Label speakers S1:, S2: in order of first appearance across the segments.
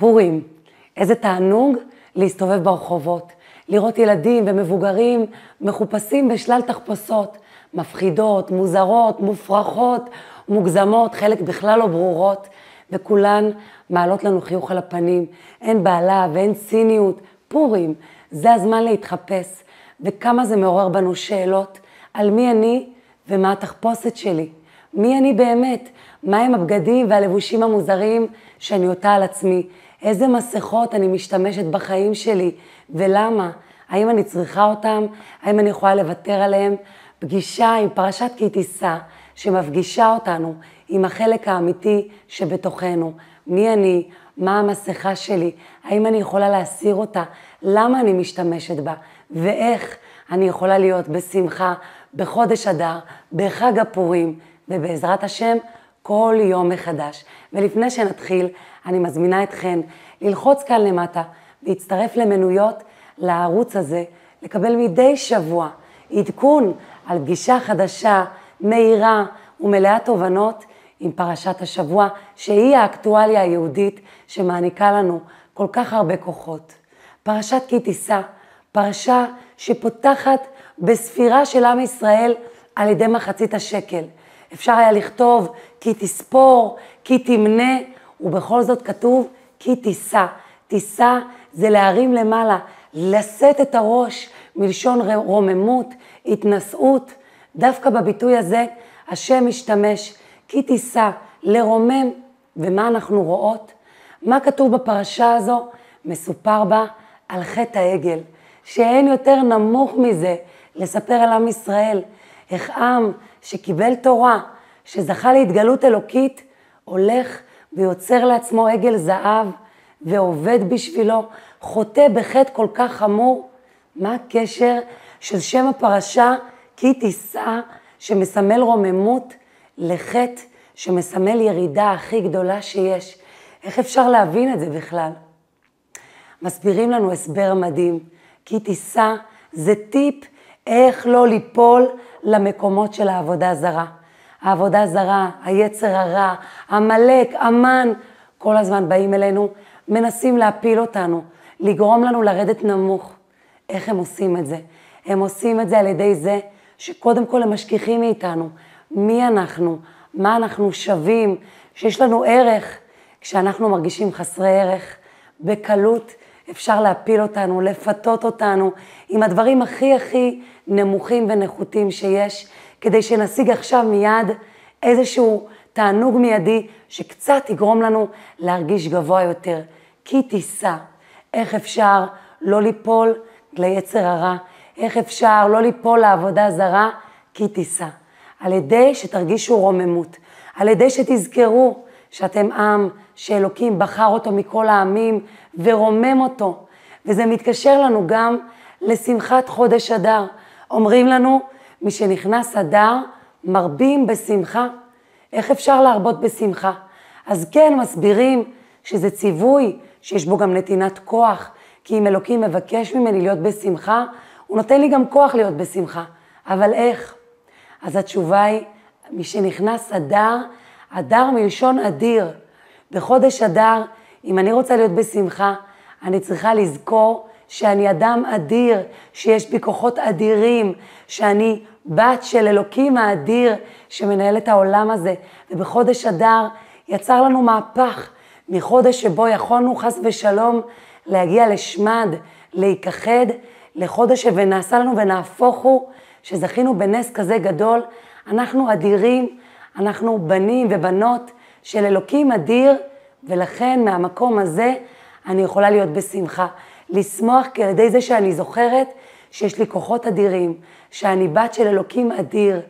S1: פורים, איזה תענוג להסתובב ברחובות, לראות ילדים ומבוגרים מחופשים בשלל תחפושות, מפחידות, מוזרות, מופרכות, מוגזמות, חלק בכלל לא ברורות, וכולן מעלות לנו חיוך על הפנים. אין בעלה ואין ציניות, פורים, זה הזמן להתחפש, וכמה זה מעורר בנו שאלות על מי אני ומה התחפושת שלי. מי אני באמת? מהם הבגדים והלבושים המוזרים שאני עוטה על עצמי? איזה מסכות אני משתמשת בחיים שלי ולמה? האם אני צריכה אותם? האם אני יכולה לוותר עליהם? פגישה עם פרשת כי תישא, שמפגישה אותנו עם החלק האמיתי שבתוכנו. מי אני? מה המסכה שלי? האם אני יכולה להסיר אותה? למה אני משתמשת בה? ואיך אני יכולה להיות בשמחה, בחודש אדר, בחג הפורים, ובעזרת השם, כל יום מחדש. ולפני שנתחיל, אני מזמינה אתכן ללחוץ כאן למטה, להצטרף למנויות לערוץ הזה, לקבל מדי שבוע עדכון על פגישה חדשה, מהירה ומלאה תובנות עם פרשת השבוע, שהיא האקטואליה היהודית שמעניקה לנו כל כך הרבה כוחות. פרשת כי תישא, פרשה שפותחת בספירה של עם ישראל על ידי מחצית השקל. אפשר היה לכתוב כי תספור, כי תמנה, ובכל זאת כתוב כי תישא. תישא זה להרים למעלה, לשאת את הראש מלשון רוממות, התנשאות. דווקא בביטוי הזה השם משתמש כי תישא, לרומם. ומה אנחנו רואות? מה כתוב בפרשה הזו? מסופר בה על חטא העגל, שאין יותר נמוך מזה לספר על עם ישראל, איך עם שקיבל תורה, שזכה להתגלות אלוקית, הולך ויוצר לעצמו עגל זהב ועובד בשבילו, חוטא בחטא כל כך חמור. מה הקשר של שם הפרשה כי תישא, שמסמל רוממות, לחטא שמסמל ירידה הכי גדולה שיש? איך אפשר להבין את זה בכלל? מסבירים לנו הסבר מדהים, כי תישא זה טיפ איך לא ליפול למקומות של העבודה זרה. העבודה זרה, היצר הרע, עמלק, המן, כל הזמן באים אלינו, מנסים להפיל אותנו, לגרום לנו לרדת נמוך. איך הם עושים את זה? הם עושים את זה על ידי זה שקודם כל הם משכיחים מאיתנו מי אנחנו, מה אנחנו שווים, שיש לנו ערך. כשאנחנו מרגישים חסרי ערך, בקלות אפשר להפיל אותנו, לפתות אותנו עם הדברים הכי הכי נמוכים ונחותים שיש, כדי שנשיג עכשיו מיד איזשהו תענוג מיידי שקצת יגרום לנו להרגיש גבוה יותר. כי תישא, איך אפשר לא ליפול ליצר הרע, איך אפשר לא ליפול לעבודה זרה, כי תישא. על ידי שתרגישו רוממות, על ידי שתזכרו שאתם עם שאלוקים בחר אותו מכל העמים ורומם אותו. וזה מתקשר לנו גם לשמחת חודש אדר. אומרים לנו, משנכנס אדר, מרבים בשמחה. איך אפשר להרבות בשמחה? אז כן, מסבירים שזה ציווי, שיש בו גם נתינת כוח, כי אם אלוקים מבקש ממני להיות בשמחה, הוא נותן לי גם כוח להיות בשמחה. אבל איך? אז התשובה היא, משנכנס אדר, אדר מלשון אדיר. בחודש אדר, אם אני רוצה להיות בשמחה, אני צריכה לזכור שאני אדם אדיר, שיש בי כוחות אדירים, שאני בת של אלוקים האדיר שמנהל את העולם הזה. ובחודש אדר יצר לנו מהפך, מחודש שבו יכולנו חס ושלום להגיע לשמד, להיכחד, לחודש ונעשה לנו ונהפוך הוא, שזכינו בנס כזה גדול. אנחנו אדירים, אנחנו בנים ובנות של אלוקים אדיר, ולכן מהמקום הזה אני יכולה להיות בשמחה. לשמוח כי על ידי זה שאני זוכרת שיש לי כוחות אדירים, שאני בת של אלוקים אדיר,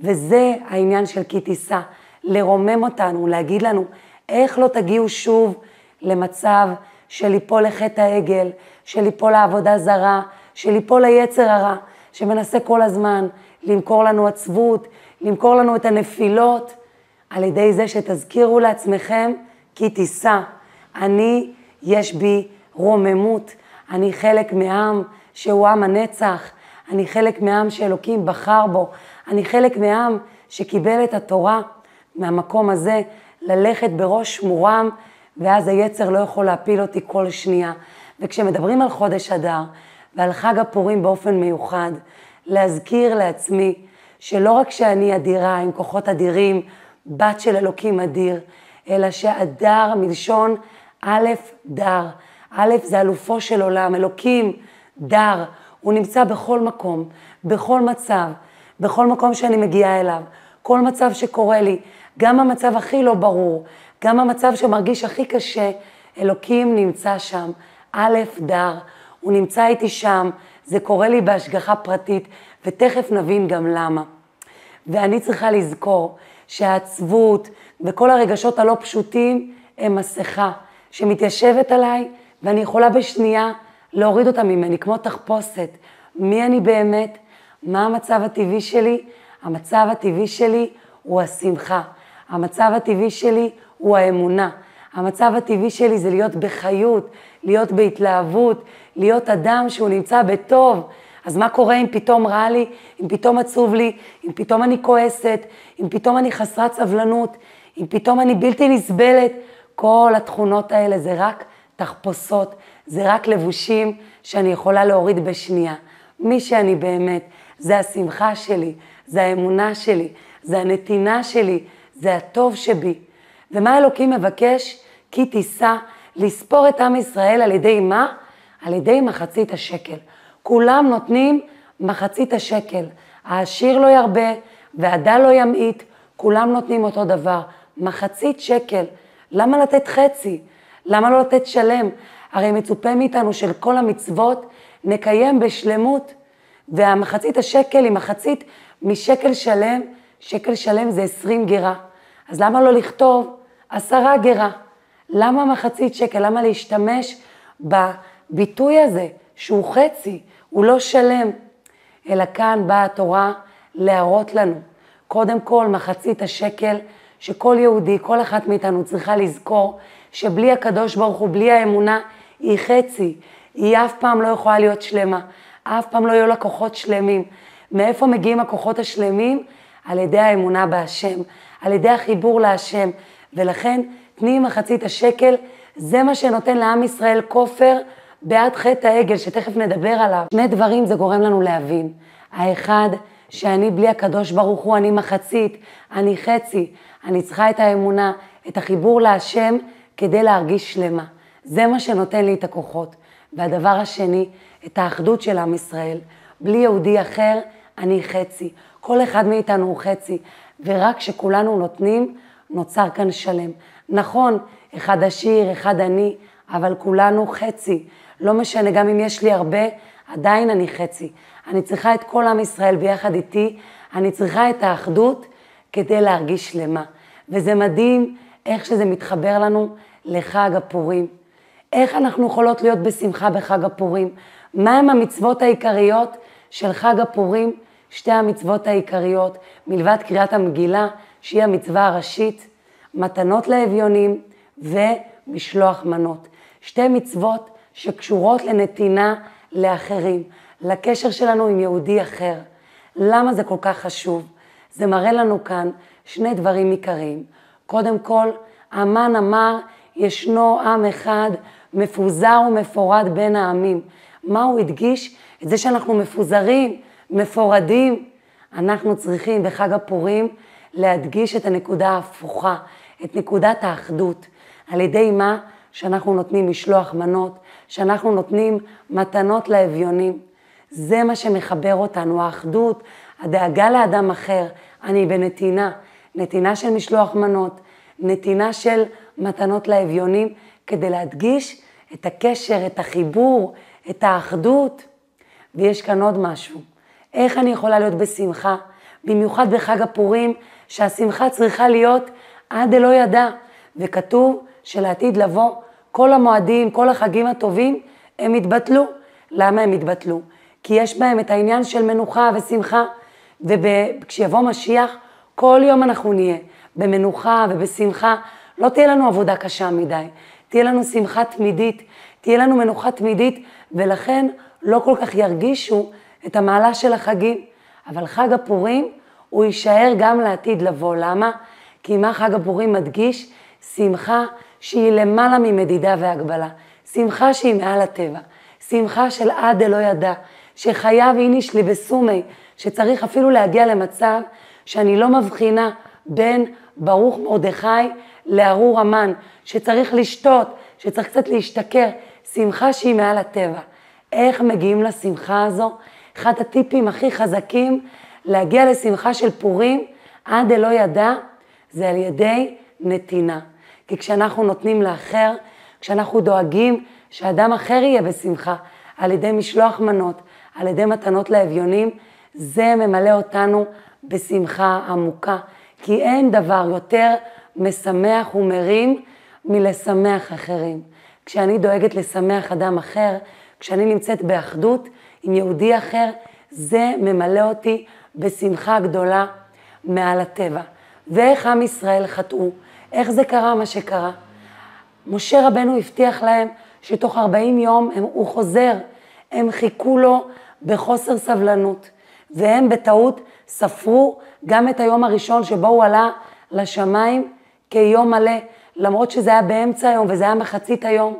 S1: וזה העניין של כי תישא, לרומם אותנו, להגיד לנו איך לא תגיעו שוב למצב של ליפול לחטא העגל, של ליפול לעבודה זרה, של ליפול ליצר הרע, שמנסה כל הזמן למכור לנו עצבות, למכור לנו את הנפילות, על ידי זה שתזכירו לעצמכם כי תישא. אני, יש בי רוממות, אני חלק מעם שהוא עם הנצח, אני חלק מעם שאלוקים בחר בו, אני חלק מעם שקיבל את התורה מהמקום הזה, ללכת בראש מורם ואז היצר לא יכול להפיל אותי כל שנייה. וכשמדברים על חודש אדר ועל חג הפורים באופן מיוחד, להזכיר לעצמי שלא רק שאני אדירה עם כוחות אדירים, בת של אלוקים אדיר, אלא שאדר מלשון א' דר. א' זה אלופו של עולם, אלוקים דר, הוא נמצא בכל מקום, בכל מצב, בכל מקום שאני מגיעה אליו, כל מצב שקורה לי, גם המצב הכי לא ברור, גם המצב שמרגיש הכי קשה, אלוקים נמצא שם, א' דר, הוא נמצא איתי שם, זה קורה לי בהשגחה פרטית, ותכף נבין גם למה. ואני צריכה לזכור שהעצבות וכל הרגשות הלא פשוטים הם מסכה שמתיישבת עליי, ואני יכולה בשנייה להוריד אותה ממני, כמו תחפושת. מי אני באמת? מה המצב הטבעי שלי? המצב הטבעי שלי הוא השמחה. המצב הטבעי שלי הוא האמונה. המצב הטבעי שלי זה להיות בחיות, להיות בהתלהבות, להיות אדם שהוא נמצא בטוב. אז מה קורה אם פתאום רע לי, אם פתאום עצוב לי, אם פתאום אני כועסת, אם פתאום אני חסרת סבלנות, אם פתאום אני בלתי נסבלת? כל התכונות האלה זה רק תחפושות, זה רק לבושים שאני יכולה להוריד בשנייה. מי שאני באמת, זה השמחה שלי, זה האמונה שלי, זה הנתינה שלי, זה הטוב שבי. ומה אלוקים מבקש? כי תישא לספור את עם ישראל על ידי מה? על ידי מחצית השקל. כולם נותנים מחצית השקל. העשיר לא ירבה והדל לא ימעיט, כולם נותנים אותו דבר. מחצית שקל. למה לתת חצי? למה לא לתת שלם? הרי מצופה מאיתנו של כל המצוות נקיים בשלמות, והמחצית השקל היא מחצית משקל שלם, שקל שלם זה 20 גרה. אז למה לא לכתוב עשרה גרה? למה מחצית שקל? למה להשתמש בביטוי הזה, שהוא חצי, הוא לא שלם? אלא כאן באה התורה להראות לנו, קודם כל מחצית השקל, שכל יהודי, כל אחת מאיתנו צריכה לזכור שבלי הקדוש ברוך הוא, בלי האמונה, היא חצי, היא אף פעם לא יכולה להיות שלמה, אף פעם לא יהיו לה כוחות שלמים. מאיפה מגיעים הכוחות השלמים? על ידי האמונה בהשם, על ידי החיבור להשם, ולכן תני מחצית השקל, זה מה שנותן לעם ישראל כופר בעד חטא העגל, שתכף נדבר עליו. שני דברים זה גורם לנו להבין. האחד, שאני בלי הקדוש ברוך הוא, אני מחצית, אני חצי, אני צריכה את האמונה, את החיבור להשם, כדי להרגיש שלמה. זה מה שנותן לי את הכוחות. והדבר השני, את האחדות של עם ישראל. בלי יהודי אחר, אני חצי. כל אחד מאיתנו הוא חצי, ורק כשכולנו נותנים, נוצר כאן שלם. נכון, אחד עשיר, אחד עני, אבל כולנו חצי. לא משנה, גם אם יש לי הרבה, עדיין אני חצי. אני צריכה את כל עם ישראל ביחד איתי, אני צריכה את האחדות כדי להרגיש שלמה. וזה מדהים איך שזה מתחבר לנו לחג הפורים. איך אנחנו יכולות להיות בשמחה בחג הפורים? מהם המצוות העיקריות של חג הפורים? שתי המצוות העיקריות, מלבד קריאת המגילה, שהיא המצווה הראשית, מתנות לאביונים ומשלוח מנות. שתי מצוות שקשורות לנתינה לאחרים, לקשר שלנו עם יהודי אחר. למה זה כל כך חשוב? זה מראה לנו כאן שני דברים עיקריים. קודם כל, המן אמר, ישנו עם אחד מפוזר ומפורד בין העמים. מה הוא הדגיש? את זה שאנחנו מפוזרים, מפורדים. אנחנו צריכים בחג הפורים להדגיש את הנקודה ההפוכה, את נקודת האחדות. על ידי מה? שאנחנו נותנים משלוח מנות, שאנחנו נותנים מתנות לאביונים. זה מה שמחבר אותנו, האחדות, הדאגה לאדם אחר. אני בנתינה, נתינה של משלוח מנות, נתינה של מתנות לאביונים, כדי להדגיש את הקשר, את החיבור, את האחדות. ויש כאן עוד משהו. איך אני יכולה להיות בשמחה, במיוחד בחג הפורים, שהשמחה צריכה להיות עד דלא ידע. וכתוב שלעתיד לבוא, כל המועדים, כל החגים הטובים, הם יתבטלו. למה הם יתבטלו? כי יש בהם את העניין של מנוחה ושמחה, וכשיבוא משיח, כל יום אנחנו נהיה במנוחה ובשמחה. לא תהיה לנו עבודה קשה מדי, תהיה לנו שמחה תמידית, תהיה לנו מנוחה תמידית, ולכן לא כל כך ירגישו את המעלה של החגים. אבל חג הפורים, הוא יישאר גם לעתיד לבוא. למה? כי מה חג הפורים מדגיש? שמחה שהיא למעלה ממדידה והגבלה, שמחה שהיא מעל הטבע, שמחה של עד דלא ידע, שחייב איניש לי בסומי, שצריך אפילו להגיע למצב שאני לא מבחינה בין ברוך מרדכי לארור המן, שצריך לשתות, שצריך קצת להשתכר, שמחה שהיא מעל הטבע. איך מגיעים לשמחה הזו? אחד הטיפים הכי חזקים להגיע לשמחה של פורים, עד דלא ידע, זה על ידי נתינה. כי כשאנחנו נותנים לאחר, כשאנחנו דואגים שאדם אחר יהיה בשמחה, על ידי משלוח מנות, על ידי מתנות לאביונים, זה ממלא אותנו בשמחה עמוקה. כי אין דבר יותר משמח ומרים מלשמח אחרים. כשאני דואגת לשמח אדם אחר, כשאני נמצאת באחדות עם יהודי אחר, זה ממלא אותי בשמחה גדולה מעל הטבע. ואיך עם ישראל חטאו, איך זה קרה מה שקרה. משה רבנו הבטיח להם שתוך 40 יום הם, הוא חוזר, הם חיכו לו בחוסר סבלנות, והם בטעות ספרו גם את היום הראשון שבו הוא עלה לשמיים כיום מלא, למרות שזה היה באמצע היום וזה היה מחצית היום,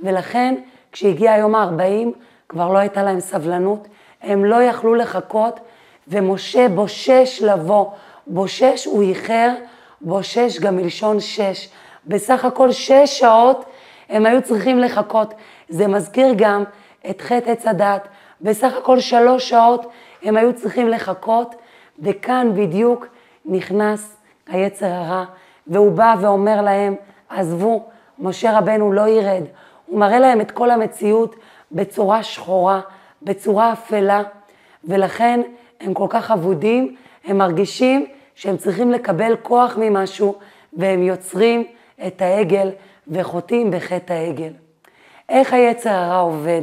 S1: ולכן כשהגיע היום ה-40 כבר לא הייתה להם סבלנות, הם לא יכלו לחכות, ומשה בושש לבוא, בושש הוא איחר, בושש גם מלשון שש. בסך הכל שש שעות הם היו צריכים לחכות. זה מזכיר גם את חטא עץ הדת. בסך הכל שלוש שעות הם היו צריכים לחכות, וכאן בדיוק נכנס היצר הרע, והוא בא ואומר להם, עזבו, משה רבנו לא ירד. הוא מראה להם את כל המציאות בצורה שחורה, בצורה אפלה, ולכן הם כל כך אבודים, הם מרגישים שהם צריכים לקבל כוח ממשהו, והם יוצרים את העגל וחוטאים בחטא העגל. איך היצר הרע עובד?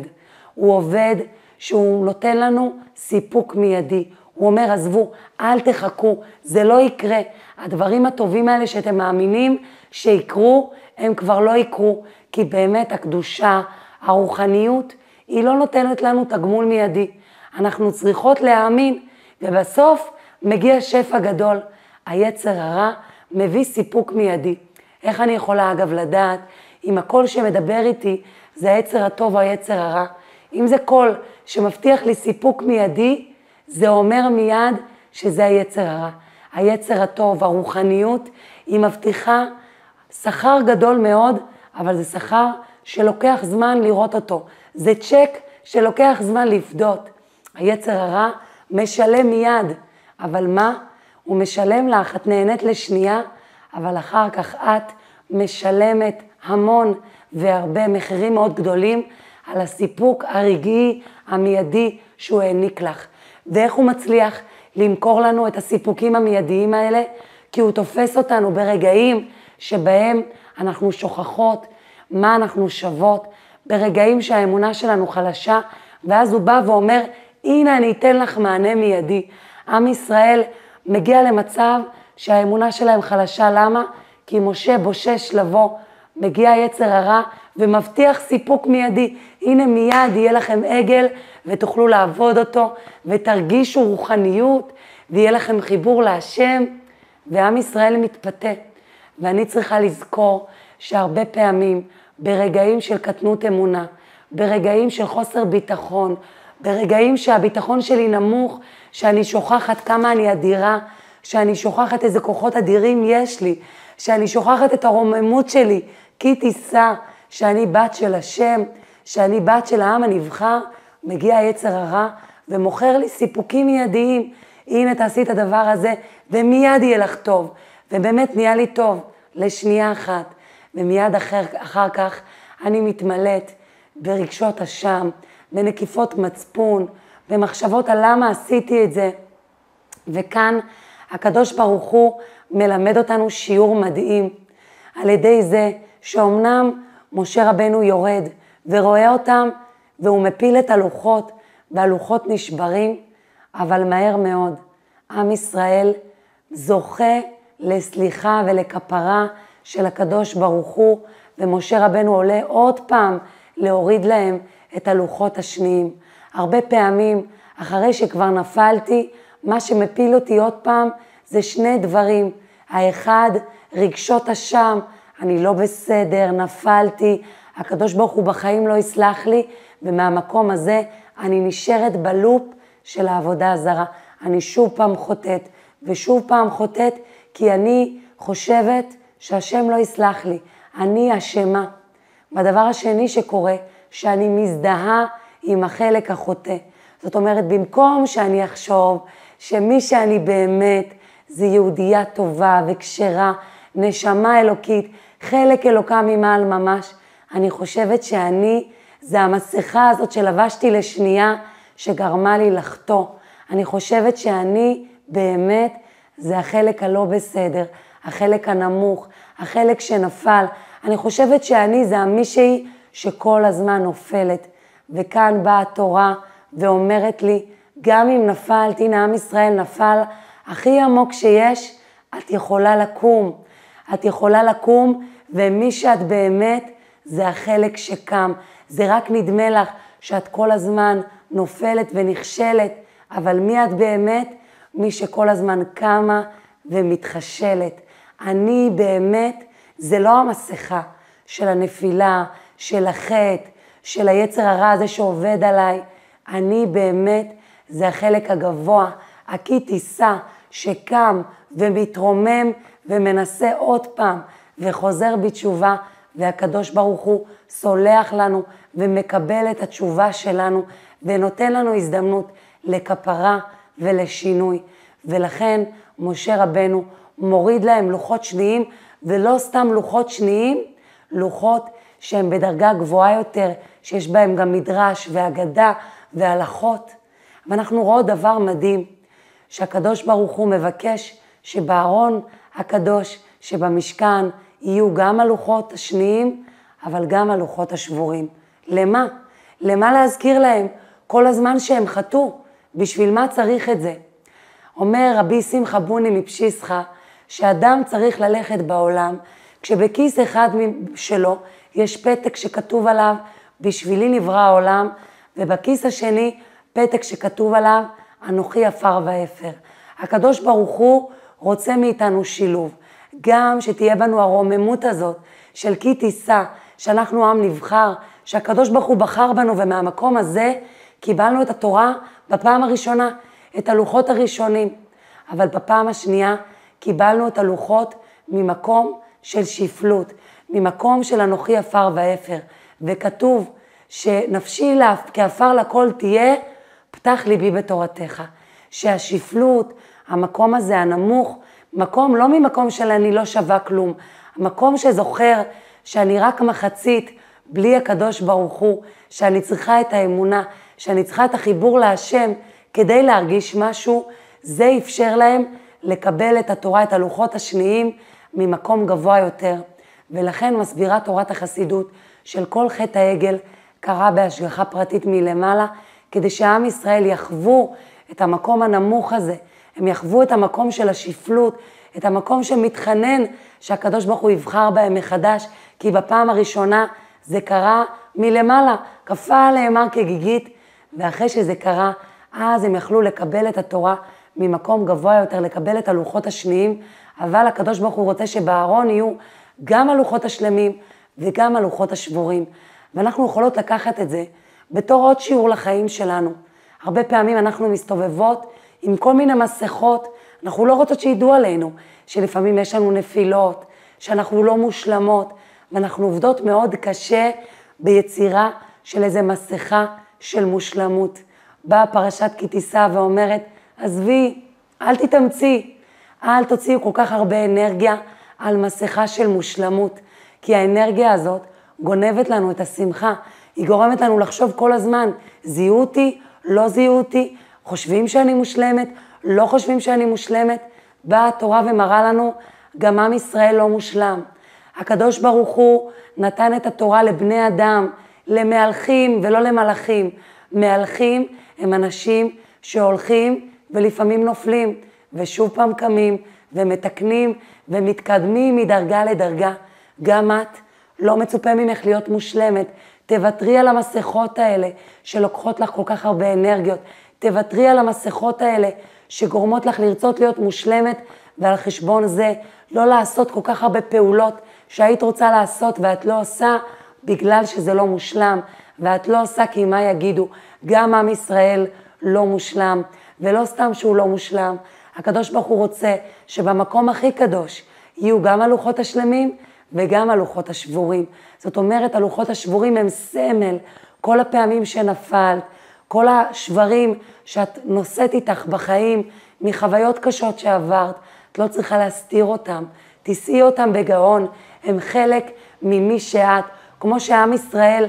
S1: הוא עובד שהוא נותן לנו סיפוק מיידי. הוא אומר, עזבו, אל תחכו, זה לא יקרה. הדברים הטובים האלה שאתם מאמינים שיקרו, הם כבר לא יקרו, כי באמת הקדושה, הרוחניות, היא לא נותנת לנו תגמול מיידי. אנחנו צריכות להאמין, ובסוף מגיע שפע גדול. היצר הרע מביא סיפוק מיידי. איך אני יכולה אגב לדעת אם הקול שמדבר איתי זה היצר הטוב או היצר הרע? אם זה קול שמבטיח לי סיפוק מיידי, זה אומר מיד שזה היצר הרע. היצר הטוב, הרוחניות, היא מבטיחה שכר גדול מאוד, אבל זה שכר שלוקח זמן לראות אותו. זה צ'ק שלוקח זמן לפדות. היצר הרע משלם מיד, אבל מה? הוא משלם לך, את נהנית לשנייה, אבל אחר כך את משלמת המון והרבה מחירים מאוד גדולים על הסיפוק הרגעי, המיידי שהוא העניק לך. ואיך הוא מצליח למכור לנו את הסיפוקים המיידיים האלה? כי הוא תופס אותנו ברגעים שבהם אנחנו שוכחות מה אנחנו שוות, ברגעים שהאמונה שלנו חלשה, ואז הוא בא ואומר, הנה אני אתן לך מענה מיידי. עם ישראל מגיע למצב שהאמונה שלהם חלשה, למה? כי משה בושש לבוא, מגיע יצר הרע ומבטיח סיפוק מיידי. הנה מיד יהיה לכם עגל ותוכלו לעבוד אותו ותרגישו רוחניות ויהיה לכם חיבור להשם ועם ישראל מתפתה. ואני צריכה לזכור שהרבה פעמים ברגעים של קטנות אמונה, ברגעים של חוסר ביטחון, ברגעים שהביטחון שלי נמוך, שאני שוכחת כמה אני אדירה, שאני שוכחת איזה כוחות אדירים יש לי, שאני שוכחת את הרוממות שלי, כי תישא שאני בת של השם, שאני בת של העם הנבחר, מגיע היצר הרע ומוכר לי סיפוקים מיידיים. הנה תעשי את הדבר הזה, ומיד יהיה לך טוב. ובאמת נהיה לי טוב לשנייה אחת, ומיד אחר, אחר כך אני מתמלאת ברגשות אשם, בנקיפות מצפון, במחשבות על למה עשיתי את זה. וכאן הקדוש ברוך הוא מלמד אותנו שיעור מדהים, על ידי זה שאומנם משה רבנו יורד ורואה אותם והוא מפיל את הלוחות והלוחות נשברים, אבל מהר מאוד עם ישראל זוכה לסליחה ולכפרה של הקדוש ברוך הוא, ומשה רבנו עולה עוד פעם להוריד להם את הלוחות השניים. הרבה פעמים, אחרי שכבר נפלתי, מה שמפיל אותי עוד פעם זה שני דברים. האחד, רגשות אשם, אני לא בסדר, נפלתי, הקדוש ברוך הוא בחיים לא יסלח לי, ומהמקום הזה אני נשארת בלופ של העבודה הזרה. אני שוב פעם חוטאת, ושוב פעם חוטאת, כי אני חושבת שהשם לא יסלח לי. אני אשמה. והדבר השני שקורה, שאני מזדהה עם החלק החוטא. זאת אומרת, במקום שאני אחשוב שמי שאני באמת זה יהודייה טובה וכשרה, נשמה אלוקית, חלק אלוקה ממעל ממש, אני חושבת שאני, זה המסכה הזאת שלבשתי לשנייה, שגרמה לי לחטוא. אני חושבת שאני באמת, זה החלק הלא בסדר, החלק הנמוך, החלק שנפל. אני חושבת שאני זה המישהי שכל הזמן נופלת. וכאן באה התורה ואומרת לי, גם אם נפלת, הנה עם ישראל נפל הכי עמוק שיש, את יכולה לקום. את יכולה לקום, ומי שאת באמת, זה החלק שקם. זה רק נדמה לך שאת כל הזמן נופלת ונכשלת, אבל מי את באמת? מי שכל הזמן קמה ומתחשלת. אני באמת, זה לא המסכה של הנפילה, של החטא, של היצר הרע הזה שעובד עליי. אני באמת, זה החלק הגבוה, הכי טיסה, שקם ומתרומם ומנסה עוד פעם וחוזר בתשובה, והקדוש ברוך הוא סולח לנו ומקבל את התשובה שלנו ונותן לנו הזדמנות לכפרה ולשינוי. ולכן משה רבנו מוריד להם לוחות שניים, ולא סתם לוחות שניים, לוחות שהם בדרגה גבוהה יותר, שיש בהם גם מדרש והגדה והלכות. ואנחנו רואות דבר מדהים, שהקדוש ברוך הוא מבקש שבארון הקדוש שבמשכן יהיו גם הלוחות השניים, אבל גם הלוחות השבורים. למה? למה להזכיר להם כל הזמן שהם חטאו? בשביל מה צריך את זה? אומר רבי שמחה בוני מפשיסחה, שאדם צריך ללכת בעולם, כשבכיס אחד שלו יש פתק שכתוב עליו, בשבילי נברא העולם, ובכיס השני פתק שכתוב עליו, אנוכי עפר ואפר. הקדוש ברוך הוא רוצה מאיתנו שילוב. גם שתהיה בנו הרוממות הזאת של כי תישא, שאנחנו עם נבחר, שהקדוש ברוך הוא בחר בנו, ומהמקום הזה קיבלנו את התורה בפעם הראשונה, את הלוחות הראשונים. אבל בפעם השנייה קיבלנו את הלוחות ממקום של שפלות, ממקום של אנוכי עפר ואפר. וכתוב שנפשי כעפר לכל תהיה, פתח ליבי בתורתך. שהשפלות, המקום הזה הנמוך, מקום לא ממקום של אני לא שווה כלום, מקום שזוכר שאני רק מחצית בלי הקדוש ברוך הוא, שאני צריכה את האמונה, שאני צריכה את החיבור להשם כדי להרגיש משהו, זה אפשר להם לקבל את התורה, את הלוחות השניים, ממקום גבוה יותר. ולכן מסבירה תורת החסידות של כל חטא העגל קרה בהשגחה פרטית מלמעלה, כדי שעם ישראל יחוו את המקום הנמוך הזה, הם יחוו את המקום של השפלות, את המקום שמתחנן שהקדוש ברוך הוא יבחר בהם מחדש, כי בפעם הראשונה זה קרה מלמעלה, כפה עליהם הר כגיגית, ואחרי שזה קרה, אז הם יכלו לקבל את התורה ממקום גבוה יותר, לקבל את הלוחות השניים, אבל הקדוש ברוך הוא רוצה שבארון יהיו גם הלוחות השלמים וגם הלוחות השבורים. ואנחנו יכולות לקחת את זה בתור עוד שיעור לחיים שלנו. הרבה פעמים אנחנו מסתובבות עם כל מיני מסכות, אנחנו לא רוצות שידעו עלינו, שלפעמים יש לנו נפילות, שאנחנו לא מושלמות, ואנחנו עובדות מאוד קשה ביצירה של איזה מסכה של מושלמות. באה פרשת כי תישא ואומרת, עזבי, אל תתאמצי, אל תוציאו כל כך הרבה אנרגיה על מסכה של מושלמות, כי האנרגיה הזאת גונבת לנו את השמחה, היא גורמת לנו לחשוב כל הזמן, זיהו אותי, לא זיהו אותי, חושבים שאני מושלמת, לא חושבים שאני מושלמת. באה התורה ומראה לנו, גם עם ישראל לא מושלם. הקדוש ברוך הוא נתן את התורה לבני אדם, למהלכים ולא למלאכים. מהלכים הם אנשים שהולכים ולפעמים נופלים, ושוב פעם קמים ומתקנים ומתקדמים מדרגה לדרגה. גם את, לא מצופה ממך להיות מושלמת. תוותרי על המסכות האלה שלוקחות לך כל כך הרבה אנרגיות. תוותרי על המסכות האלה שגורמות לך לרצות להיות מושלמת, ועל חשבון זה לא לעשות כל כך הרבה פעולות שהיית רוצה לעשות ואת לא עושה בגלל שזה לא מושלם, ואת לא עושה כי מה יגידו. גם עם ישראל לא מושלם, ולא סתם שהוא לא מושלם, הקדוש ברוך הוא רוצה שבמקום הכי קדוש יהיו גם הלוחות השלמים וגם הלוחות השבורים. זאת אומרת, הלוחות השבורים הם סמל. כל הפעמים שנפלת, כל השברים שאת נושאת איתך בחיים, מחוויות קשות שעברת, את לא צריכה להסתיר אותם. תישאי אותם בגאון, הם חלק ממי שאת. כמו שעם ישראל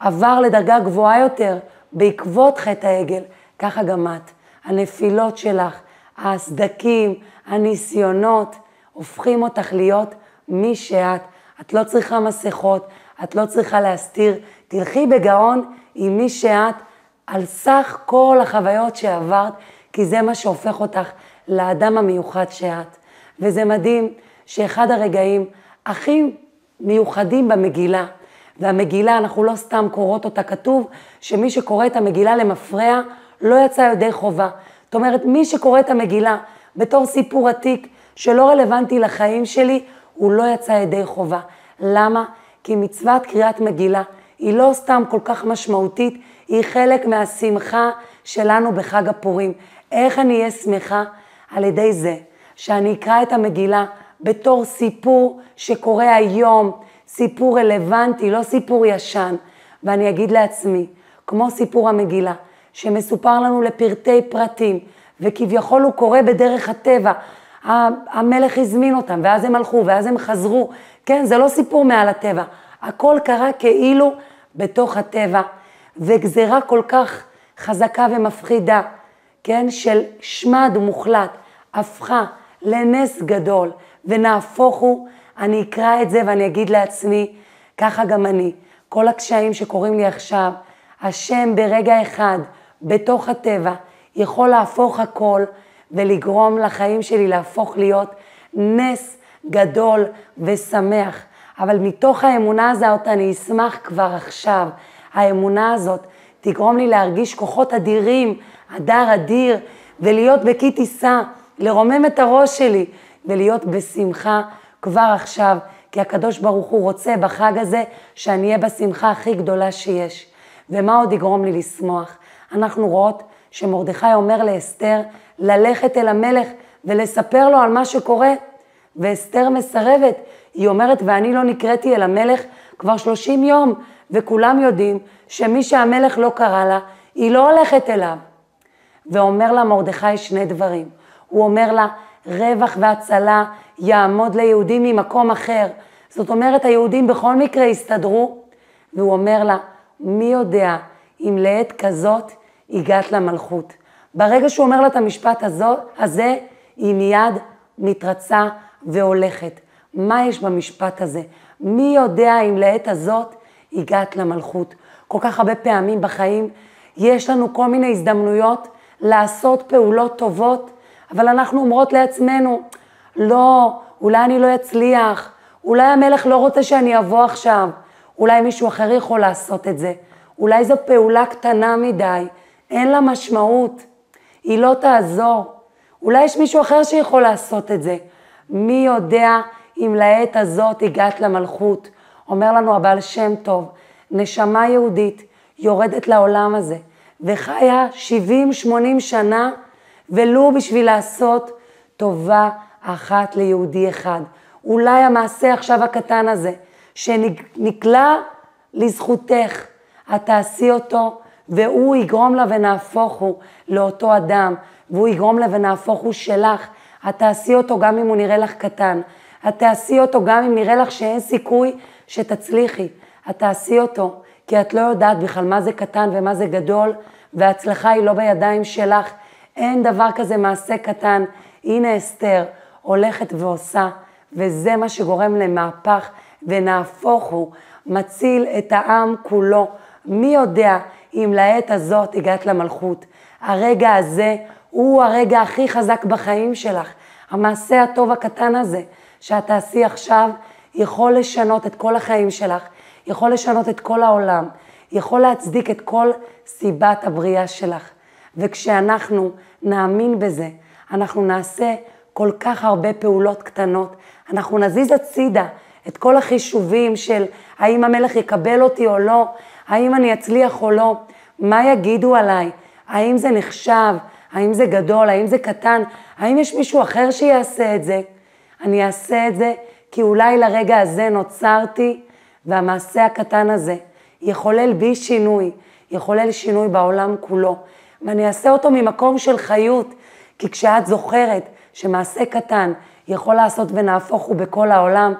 S1: עבר לדרגה גבוהה יותר בעקבות חטא העגל, ככה גם את. הנפילות שלך, הסדקים, הניסיונות, הופכים אותך להיות מי שאת. את לא צריכה מסכות, את לא צריכה להסתיר. תלכי בגאון עם מי שאת, על סך כל החוויות שעברת, כי זה מה שהופך אותך לאדם המיוחד שאת. וזה מדהים שאחד הרגעים הכי מיוחדים במגילה, והמגילה, אנחנו לא סתם קוראות אותה, כתוב שמי שקורא את המגילה למפרע, לא יצא ידי חובה. זאת אומרת, מי שקורא את המגילה בתור סיפור עתיק שלא רלוונטי לחיים שלי, הוא לא יצא ידי חובה. למה? כי מצוות קריאת מגילה היא לא סתם כל כך משמעותית, היא חלק מהשמחה שלנו בחג הפורים. איך אני אהיה שמחה? על ידי זה שאני אקרא את המגילה בתור סיפור שקורה היום, סיפור רלוונטי, לא סיפור ישן, ואני אגיד לעצמי, כמו סיפור המגילה, שמסופר לנו לפרטי פרטים, וכביכול הוא קורה בדרך הטבע. המלך הזמין אותם, ואז הם הלכו, ואז הם חזרו. כן, זה לא סיפור מעל הטבע. הכל קרה כאילו בתוך הטבע, וגזירה כל כך חזקה ומפחידה, כן, של שמד מוחלט, הפכה לנס גדול, ונהפוך הוא, אני אקרא את זה ואני אגיד לעצמי, ככה גם אני. כל הקשיים שקורים לי עכשיו, השם ברגע אחד בתוך הטבע, יכול להפוך הכל ולגרום לחיים שלי להפוך להיות נס גדול ושמח. אבל מתוך האמונה הזאת אני אשמח כבר עכשיו. האמונה הזאת תגרום לי להרגיש כוחות אדירים, הדר אדיר, ולהיות בכי טיסה, לרומם את הראש שלי, ולהיות בשמחה כבר עכשיו, כי הקדוש ברוך הוא רוצה בחג הזה שאני אהיה בשמחה הכי גדולה שיש. ומה עוד יגרום לי לשמוח? אנחנו רואות שמרדכי אומר לאסתר ללכת אל המלך ולספר לו על מה שקורה, ואסתר מסרבת. היא אומרת, ואני לא נקראתי אל המלך כבר 30 יום, וכולם יודעים שמי שהמלך לא קרא לה, היא לא הולכת אליו. ואומר לה מרדכי שני דברים. הוא אומר לה, רווח והצלה יעמוד ליהודים ממקום אחר. זאת אומרת, היהודים בכל מקרה יסתדרו. והוא אומר לה, מי יודע אם לעת כזאת הגעת למלכות. ברגע שהוא אומר לה את המשפט הזאת, הזה, היא מיד מתרצה והולכת. מה יש במשפט הזה? מי יודע אם לעת הזאת הגעת למלכות? כל כך הרבה פעמים בחיים יש לנו כל מיני הזדמנויות לעשות פעולות טובות, אבל אנחנו אומרות לעצמנו, לא, אולי אני לא אצליח, אולי המלך לא רוצה שאני אבוא עכשיו, אולי מישהו אחר יכול לעשות את זה, אולי זו פעולה קטנה מדי, אין לה משמעות, היא לא תעזור. אולי יש מישהו אחר שיכול לעשות את זה. מי יודע אם לעת הזאת הגעת למלכות. אומר לנו הבעל שם טוב, נשמה יהודית יורדת לעולם הזה וחיה 70-80 שנה ולו בשביל לעשות טובה אחת ליהודי אחד. אולי המעשה עכשיו הקטן הזה, שנקלע לזכותך, את תעשי אותו והוא יגרום לה ונהפוך הוא לאותו אדם, והוא יגרום לה ונהפוך הוא שלך. את תעשי אותו גם אם הוא נראה לך קטן. את תעשי אותו גם אם נראה לך שאין סיכוי שתצליחי. את תעשי אותו, כי את לא יודעת בכלל מה זה קטן ומה זה גדול, וההצלחה היא לא בידיים שלך. אין דבר כזה מעשה קטן. הנה אסתר הולכת ועושה, וזה מה שגורם למהפך, ונהפוך הוא, מציל את העם כולו. מי יודע אם לעת הזאת הגעת למלכות. הרגע הזה הוא הרגע הכי חזק בחיים שלך. המעשה הטוב הקטן הזה שאת תעשי עכשיו יכול לשנות את כל החיים שלך, יכול לשנות את כל העולם, יכול להצדיק את כל סיבת הבריאה שלך. וכשאנחנו נאמין בזה, אנחנו נעשה כל כך הרבה פעולות קטנות, אנחנו נזיז הצידה את כל החישובים של האם המלך יקבל אותי או לא, האם אני אצליח או לא, מה יגידו עליי, האם זה נחשב, האם זה גדול, האם זה קטן, האם יש מישהו אחר שיעשה את זה? אני אעשה את זה כי אולי לרגע הזה נוצרתי, והמעשה הקטן הזה יחולל בי שינוי, יחולל שינוי בעולם כולו. ואני אעשה אותו ממקום של חיות, כי כשאת זוכרת שמעשה קטן יכול לעשות ונהפוך הוא בכל העולם,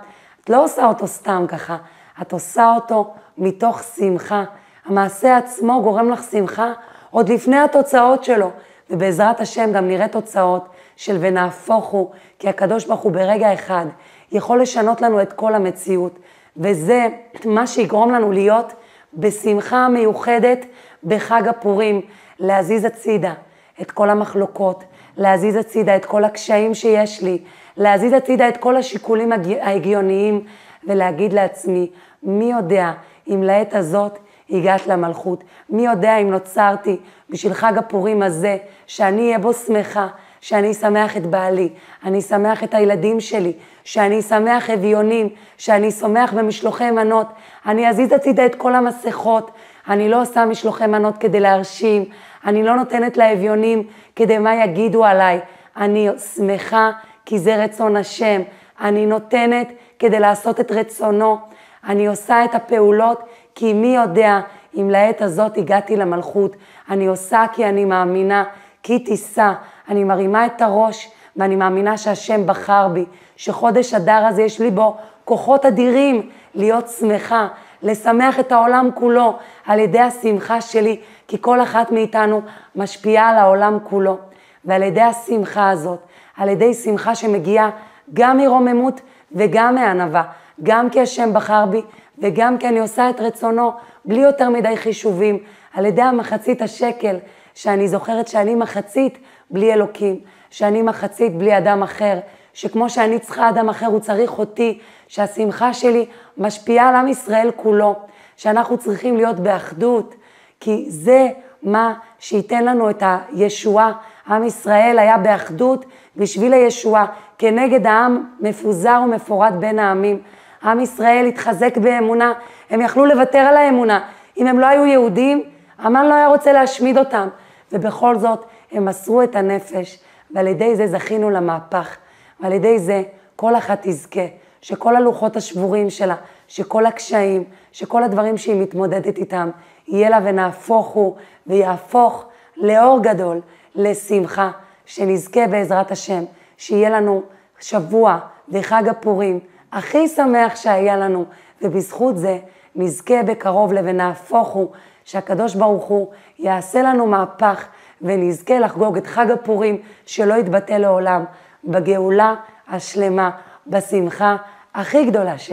S1: את לא עושה אותו סתם ככה, את עושה אותו מתוך שמחה. המעשה עצמו גורם לך שמחה עוד לפני התוצאות שלו, ובעזרת השם גם נראה תוצאות של ונהפוך הוא, כי הקדוש ברוך הוא ברגע אחד יכול לשנות לנו את כל המציאות, וזה מה שיגרום לנו להיות בשמחה מיוחדת בחג הפורים, להזיז הצידה את כל המחלוקות, להזיז הצידה את כל הקשיים שיש לי, להזיז הצידה את כל השיקולים ההגיוניים ולהגיד לעצמי, מי יודע אם לעת הזאת הגעת למלכות, מי יודע אם נוצרתי בשביל חג הפורים הזה, שאני אהיה בו שמחה, שאני אשמח את בעלי, אני אשמח את הילדים שלי, שאני אשמח אביונים, שאני אשמח במשלוחי מנות, אני אזיז הצידה את כל המסכות, אני לא עושה משלוחי מנות כדי להרשים, אני לא נותנת לאביונים כדי מה יגידו עליי, אני שמחה כי זה רצון השם, אני נותנת כדי לעשות את רצונו, אני עושה את הפעולות כי מי יודע אם לעת הזאת הגעתי למלכות, אני עושה כי אני מאמינה, כי תישא, אני מרימה את הראש ואני מאמינה שהשם בחר בי, שחודש אדר הזה יש לי בו כוחות אדירים להיות שמחה, לשמח את העולם כולו על ידי השמחה שלי, כי כל אחת מאיתנו משפיעה על העולם כולו. ועל ידי השמחה הזאת, על ידי שמחה שמגיעה גם מרוממות וגם מענווה, גם כי השם בחר בי וגם כי אני עושה את רצונו בלי יותר מדי חישובים, על ידי המחצית השקל, שאני זוכרת שאני מחצית בלי אלוקים, שאני מחצית בלי אדם אחר, שכמו שאני צריכה אדם אחר, הוא צריך אותי, שהשמחה שלי משפיעה על עם ישראל כולו, שאנחנו צריכים להיות באחדות, כי זה מה שייתן לנו את הישועה. עם ישראל היה באחדות בשביל הישועה, כנגד העם מפוזר ומפורד בין העמים. עם ישראל התחזק באמונה, הם יכלו לוותר על האמונה. אם הם לא היו יהודים, המן לא היה רוצה להשמיד אותם. ובכל זאת, הם מסרו את הנפש, ועל ידי זה זכינו למהפך. ועל ידי זה כל אחת תזכה, שכל הלוחות השבורים שלה, שכל הקשיים, שכל הדברים שהיא מתמודדת איתם, יהיה לה ונהפוך הוא, ויהפוך לאור גדול, לשמחה, שנזכה בעזרת השם, שיהיה לנו שבוע וחג הפורים הכי שמח שהיה לנו, ובזכות זה נזכה בקרוב ל"ונהפוך הוא", שהקדוש ברוך הוא יעשה לנו מהפך ונזכה לחגוג את חג הפורים שלא יתבטא לעולם, בגאולה השלמה, בשמחה הכי גדולה שיש.